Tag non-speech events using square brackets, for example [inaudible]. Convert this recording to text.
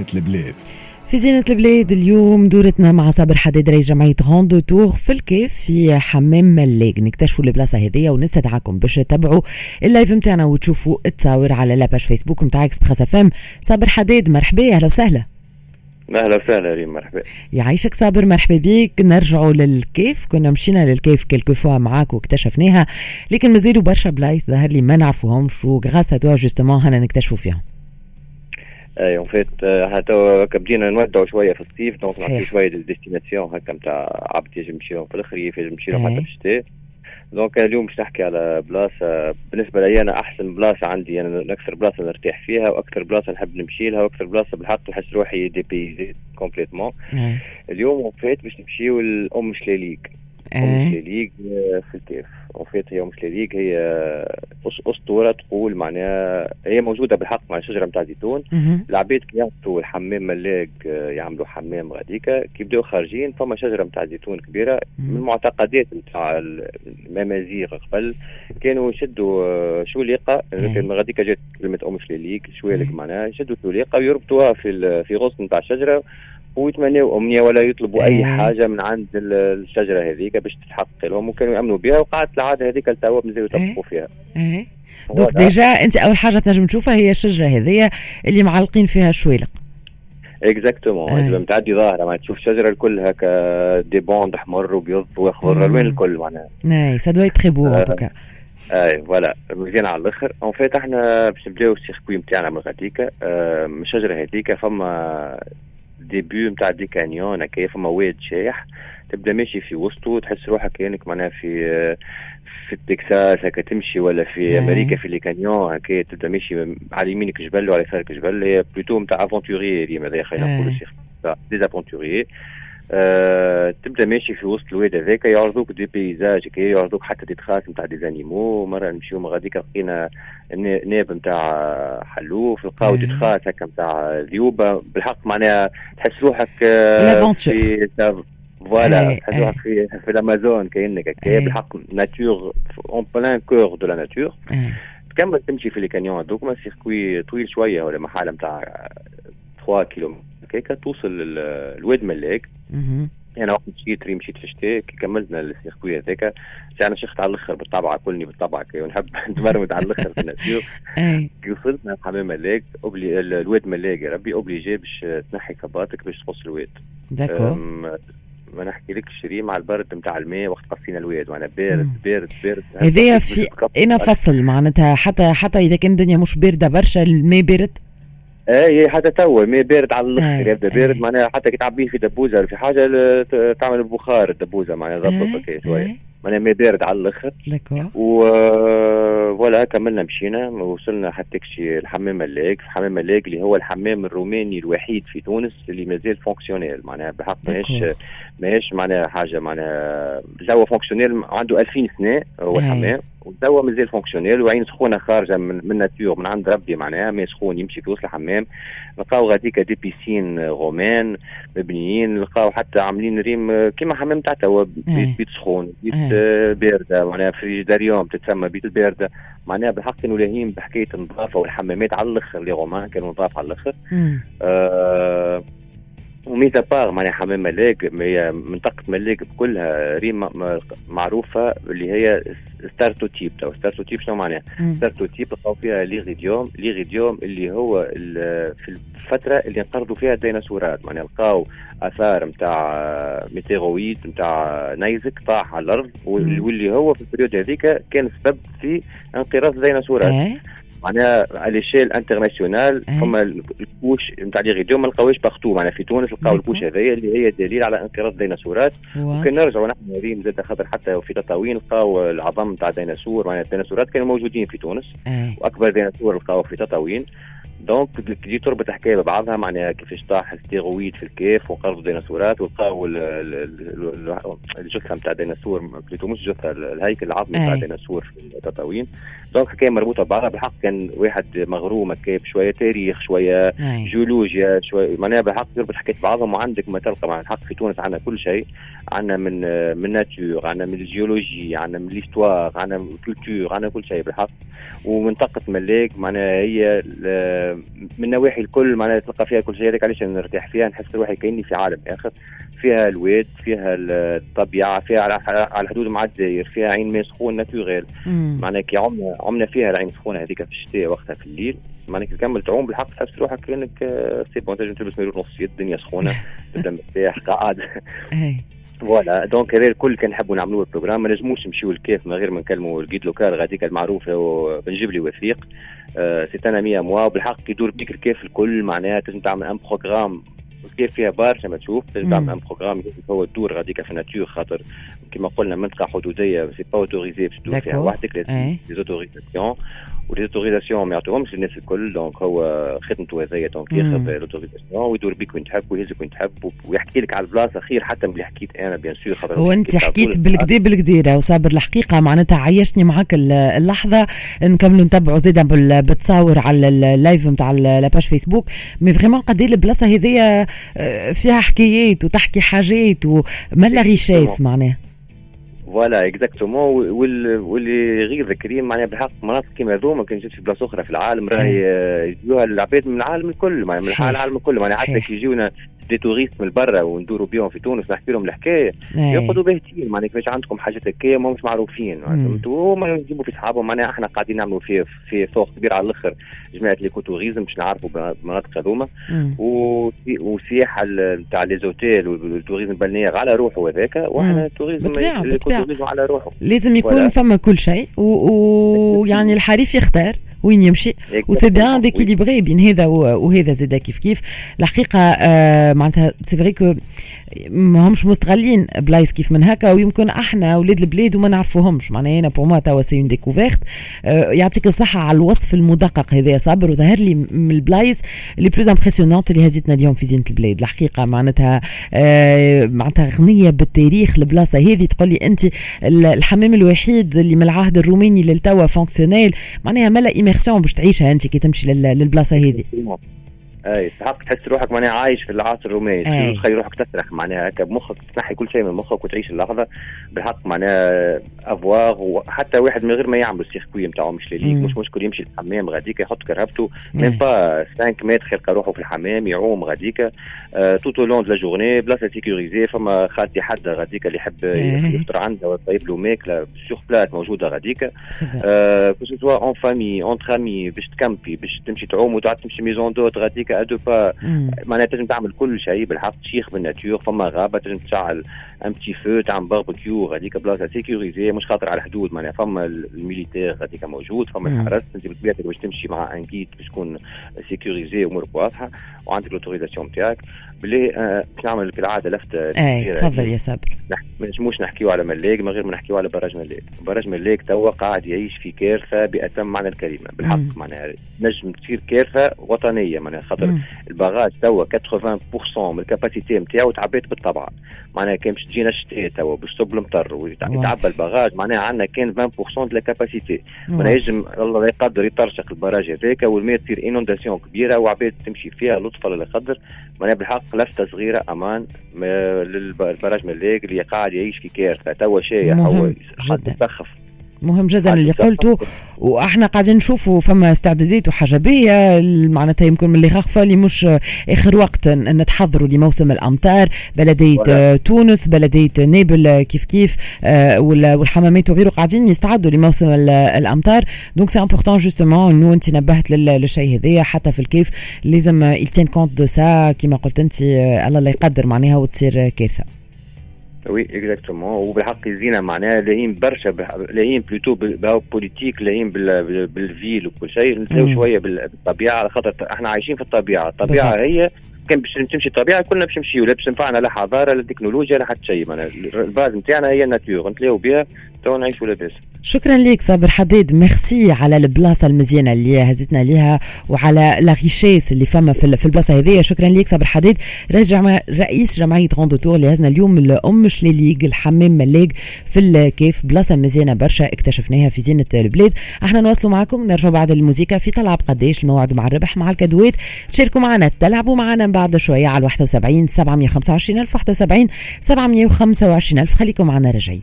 زينة البلاد. في زينة البلاد اليوم دورتنا مع صابر حداد رئيس جمعية غوند تور في الكيف في حمام ملاق نكتشفوا البلاصة هذية ونستدعاكم باش تتبعوا ال live نتاعنا وتشوفوا التصاور على la page Facebook نتاع Express FM صابر حداد مرحبا أهلا وسهلا. أهلا وسهلا ريم مرحبا. يعيشك صابر مرحبا بيك. نرجعوا للكيف. كنا مشينا للكيف quelques fois معاك واكتشفناها لكن مازالوا برشا بلايص ظهر لي ما نعرفوهمش و grâce à toi justement هنا نكتشفوا فيهم. اي en fait حتى بدينا نودعوا شوية في الصيف donc. نعطيو شوية destinations هكا نتاع عبد يجي يمشي لهم في الخريف يجي يمشي لهم إيه. حتى في الشتاء donc اليوم باش نحكي على بلاصة بالنسبة لي أنا أحسن بلاصة عندي أنا أكثر بلاصة نرتاح فيها وأكثر بلاصة نحب نمشي لها وأكثر بلاصة بالحق نحس روحي dépaysé complètement إيه. اليوم en fait باش نمشيو لأم شلاليك ام إيه. شلاليك آه، في الكيف en fait هي ام شلاليك هي أسطورة تقول معناها هي موجودة بالحق مع شجره نتاع زيتون مهم. العباد كي يهبطوا الحمام ملاق آه، يعملوا حمام غاديكا كي يبداو خارجين فما شجرة نتاع زيتون كبيرة من. المعتقدات نتاع الامازيغ قبل كانوا يشدوا آه، شوليقه إيه. غاديكا جات كلمة أم شلاليك شوالك إيه. معناها يشدوا شوليقه ويربطوها في في غصن نتاع الشجرة ويتمنوا أمنية ولا يطلبوا أي إيه. حاجة من عند ال- الشجرة هذيك باش تتحقق لهم وكانوا يأمنوا بها وقعدت العادة هذيك لتوا مازالوا إيه. يطبقوا فيها إيه donc. déjà أنت أول حاجة تنجم تشوفها هي الشجرة هذيا اللي معلقين فيها شويلق exactement. إذا متعدي ظاهرة ما تشوف شجره الكل هكا des bandes احمر وبيض وأخضر. الوان الكل معناها اي ça doit être beau en آه. tout cas اي voilà مزيان على الآخر en fait إحنا باش نبداو ال circuit نتاعنا من غاديكا آه، من الشجرة هذيك فما début نتاع des canyons هكايا فما واد شايح تبدا ماشي في وسطه تحس روحك كانك معناها في في التكساس هكا تمشي ولا في أي. أمريكا في les canyons هكا تبدا ماشي على يمينك جبل وعلى يسارك جبل هي plutôt نتاع aventuriers ديما هذا خلينا. نقولوا circuit آه، تبدأ ماشي في وسط الواد هذاك يعرضوك des paysages كي يعرضوك حتى des traces نتاع des animaux مرة نمشيو غاديك لقينا نا- ناب نتاع حلوف لقاو des. traces هكا نتاع ذيوبة بالحق معناها تحس روحك آه،. في voilà تحس. روحك في في الأمازون كأنك هكا أي. بالحق nature en plein cœur de la nature. تكمل تمشي في les canyons هذوك ما circuit طويل شوية ولا محل نتاع 3 كيلومتر هكاك توصل الواد ملاك. أنا وقت مشيت ريم مشيت في الشتاء كي كملنا ال circuit هذاك أنا شخت على الأخر بالطبعه كلني بالطبعه كي ونحب [laughs] نتمرمد على الأخر في ال nature [laughs] اي كي وصلنا حمام ملاك الواد ملاك يا ربي obligé باش تنحي صباطك باش تقص الواد. d'accord. ما نحكي لكش ريم مع البرد نتاع الماء وقت قصينا الواد وأنا بارد. بارد بارد. هذايا في أنا فصل معناتها حتى حتى إذا كان الدنيا مش باردة برشا الماء بارد. اي حتى توا الماء بارد على الآخر يبدأ بارد أي. معناها حتى كي تعبيه في دبوزة ولا في حاجة تعمل بخار الدبوزة معناها ضبط هكا شوية إيه. معناها ماء بارد على الآخر و voilà كملنا مشينا وصلنا حتى كشي الحمام ملاك حمام ملاك اللي هو الحمام الروماني الوحيد في تونس اللي مازال fonctionnel معناها بحق ماهيش. ماهيش معناها حاجة معناها توا fonctionnel عنده 2000 سنة هو. الحمام وتوا مازال fonctionnel وعين سخونة خارجة من من nature من عند ربي معناها ماء سخون يمشي في وسط الحمام لقاو غاديكا des piscines romaines مبنيين لقاو حتى عاملين ريم كيما حمام تاع توا. بيت, بيت سخون بيت أي. آه، بارده معناها frigidarium تتسمى بيت البارده معناها بالحق كانوا لاهين بحكاية النظافة والحمامات على الأخر les Romains كانوا نظاف على الأخر مم. آه و mis à part معناها حمام ملاق هي منطقة ملاق بكلها ريم م- معروفة اللي هي stratotype تو stratotype شنو معناها؟ مم. stratotype لقاو فيها l'iridium l'iridium اللي هو في الفترة اللي انقرضوا فيها الديناصورات معناها لقاو آثار نتاع météoroïde نتاع نيزك طاح على الأرض. واللي هو في ال période هذيك كان سبب في انقراض الديناصورات اي معناها على l'échelle internationale. فما ال couche نتاع l'iridium ما لقاوش partout معناها في تونس لقاو ديكور. ال couche هذايا اللي هي دليل على انقراض الديناصورات. هو كان نرجعوا نحن ريم زاد خاطر حتى في تطاوين لقاو العظم نتاع ديناصور معناها الديناصورات كانوا موجودين في تونس. اي وأكبر ديناصور لقاوه في تطاوين. donc دي تربط حكايه ببعضها معناها كيفاش طاح l'astéroïde في الكيف وانقرضوا الديناصورات ولقاو ال- ال- ال- ال- الجثه نتاع الديناصور plutôt مش جثه الهيكل العظمي نتاع أي. الديناصور في التطاوين. donc حكاية مربوطة ببعضها. بالحق كان واحد مغروم هكا بشوية تاريخ شوية اي جيولوجيا شوي معناها بالحق تربط حكايه بعضهم وعندك ما تلقى. مع الحق في تونس عندنا كل شيء. عندنا من من nature عندنا من الجيولوجي عندنا من l'histoire عندنا من ال culture عندنا كل شيء بالحق. ومنطقة ملاك معناها هي من النواحي الكل معناها تلقى فيها كل شيء هذاك علاش نرتاح فيها؟ نحس روحي كأني في عالم آخر. فيها الواد فيها الطبيعة فيها على الحدود مع الجزائر فيها عين ماء سخون naturelle معناها كي عمنا عمنا فيها العين السخونه هذيك في الشتاء وقتها في الليل معناها كي تكمل تعوم بالحق تحس روحك كأنك c'est bon تنجم تلبس مايو نص الدنيا سخونة [laughs] تبدا مرتاح قاعد. voilà. donc هذا الكل كان نحبوا نعملوا ال programme ما نجموش نمشيو الكيف من غير ما نكلموا ال guide local. غاديك المعروفه وبنجيب لي وثيق c'est un ami à moi وبالحق يدور بيك الكيف الكل. معناها تنجم تعمل un programme كيف فيها برشا ما تشوف. تنجم تعمل un programme هو تدور غاديك في ال nature خاطر كما قلنا منطقة حدودية. c'est pas autorisé باش تدور فيها وحدك لازم autorisation و les autorisations ما يعطوهمش للناس الكل donc هو خدمته هذيا donc ياخذ l'autorisation ويدور بيك وين تحب ويهزك وين تحب ويحكي لك على البلاصة خير حتى من اللي حكيت أنا bien sûr خاطر وانت حكيت بالقدا بالقدا وصابر الحقيقة معناتها عيشتني معك اللحظة. نكملوا نتبعوا زيدا بالتصاور على اللايف نتاع la page فيسبوك mais vraiment قد البلاصة هذيا فيها حكايات وتحكي حاجات وملا richesse معناها. voilà exactement واللي غير ذكرين معناها بالحق مناطق كيما هذو ما كانش في بلاصة أخرى في العالم راهي يجوها العباد من العالم الكل معناها من العالم الكل معناها حتى كي يجونا des touristes من برا وندوروا بهم في تونس نحكي لهم الحكاية. ياخذوا باهتين معناها كيفاش عندكم حاجات هكايا ما مش معروفين فهمتوا هما يجيبوا في صحابهم معناها إحنا قاعدين نعملوا في في فوق كبير على الآخر جماعة ليكو توريزم باش نعرفوا المناطق هذوما. والسياحه نتاع لي زوتيل والتوريزم البلنيير على روحه هذاك وإحنا التوريزم على روحه. لازم يكون فما كل شيء ويعني [laughs] الحريف يختار وين يمشي. وسي بيان ديكيليبري بين هذا وهذا زاد كيف كيف. الحقيقة آه معناتها سي فري كو ما همش مستغلين بلايص كيف من هكا ويمكن أحنا ولاد البلاد وما نعرفوهمش. معناها أنا بور موا توا سي اون ديكوفيرت يعطيك الصحة على الوصف المدقق هذا صابر وظهر لي من البلايص les plus impressionnantes اللي هزتنا اليوم في زينة البلاد. الحقيقة معناتها آه معناتها غنية بالتاريخ. البلاصة هذه تقول لي أنت الحمام الوحيد اللي من العهد الروماني للتوا fonctionnel معناها ملا immersion باش تعيشها أنت كي تمشي للبلاصة هذه. اي تحق تحس روحك معناها عايش في العصر الروماني تخيل روحك تسرح معناها. هكا بمخك تنحي كل شيء من مخك وتعيش اللحظة بالحق معناها أفواغ وحتى واحد من غير ما يعمل السيركوي نتاعو مش ليك مش مشكل يمشي الحمام غاديك يحط كرهبته. ميم با 5 متر يلقى روحه في الحمام يعوم غاديك. توتو لون لا جورني بلاصه سيكوريزي فما خالتي حد غاديك اللي يحب يفطر عندها ويطيب له ماكله سيغ بلات موجودة غاديك. كو سوا اون فامي اونتر امي باش تكمبي باش تمشي تعوم وتعد تمشي ميزون دوت غاديك. ا دو با معناها تنجم تعمل كل شيء بالحق تشيخ بالناتور فما غابة تنجم تشعل un petit feu تعمل باربيكيو غاديك بلاصة sécurisée مش خاطر على الحدود معناها فما ال militaire غاديك موجود فما الحرس انت بطبيعتك باش تمشي مع un guide باش تكون sécurisé امورك واضحة وعندك l'autorisation نتاعك بلي آه باش نعمل كالعاده لفته اي تفضل يا صابر ما نجموش نحكيو على ملاك من غير ما نحكيو على barrage ملاك barrage ملاك توا قاعد يعيش في كارثة بأتم معنى الكلمة بالحق معناها. نجم تصير كارثة وطنية معناها خاطر ال barrage توا 80% من ال capacité نتاعو تعبيت بالطبع. معناها كان باش تجينا الشتاء توا باش تصب المطر ويتعبى ال barrage معناها عندنا كان 20% de ال capacité معناها يجم الله يقدر يطرشق ال barrage هذاك والماء تصير inondation كبيرة وعباد تمشي فيها لطف الله يقدر معناها بالحق لفتة صغيرة أمان لل barrage ملاك اللي قاعد يعيش في كارثة. توا شايح هو تسخف مهم جدا اللي قلته وإحنا قاعدين نشوفوا فما استعدادات وحاجبيه معناتها يمكن من اللي خاخفه اللي مش آخر وقت نتحضروا لموسم الأمطار. بلدية تونس بلدية نابل كيف كيف والحمامات وغيره قاعدين يستعدوا لموسم الأمطار. دونك سي امبورتون جوستومون إنه أنت نبهت للشيء هذايا حتى في الكيف لازم يلتين كونت دو سا كيما قلت أنت الله لا يقدر معناها وتصير كارثة. وي اكزاكتومون وبالحق يزينا معناها لاهين برشا لاهين بلوتو بوليتيك لاهين بالفيل وكل شيء. نساو شوية بالطبيعة على خاطر إحنا عايشين في الطبيعة. الطبيعة هي كان باش تمشي الطبيعة كلنا باش نمشيو. لا باش تنفعنا لا حضارة لا تكنولوجيا لا حتى شيء. معناها الباز نتاعنا هي الناتور. نتلاقوا بها تو نعيشوا لاباس. شكرا لك صابر حديد. ميرسي على البلاصة المزيانة اللي هزتنا ليها وعلى لا ريشيس اللي فما في البلاصة هذه. شكرا لك صابر حديد. رجع رئيس جمعية روندو تور اللي هزنا اليوم الام شليليق الحمام ملاق في الكيف. بلاصة مزيانة برشا اكتشفناها في زينة البلاد. أحنا نواصلوا معكم. نرجع بعد الموسيقى في تلعب قديش. الموعد مع الربح مع الكادوات تشاركوا معنا. تلعبوا معنا بعد شوية على 71 725 ألف 71 725 ألف. خليكم معنا راجعين.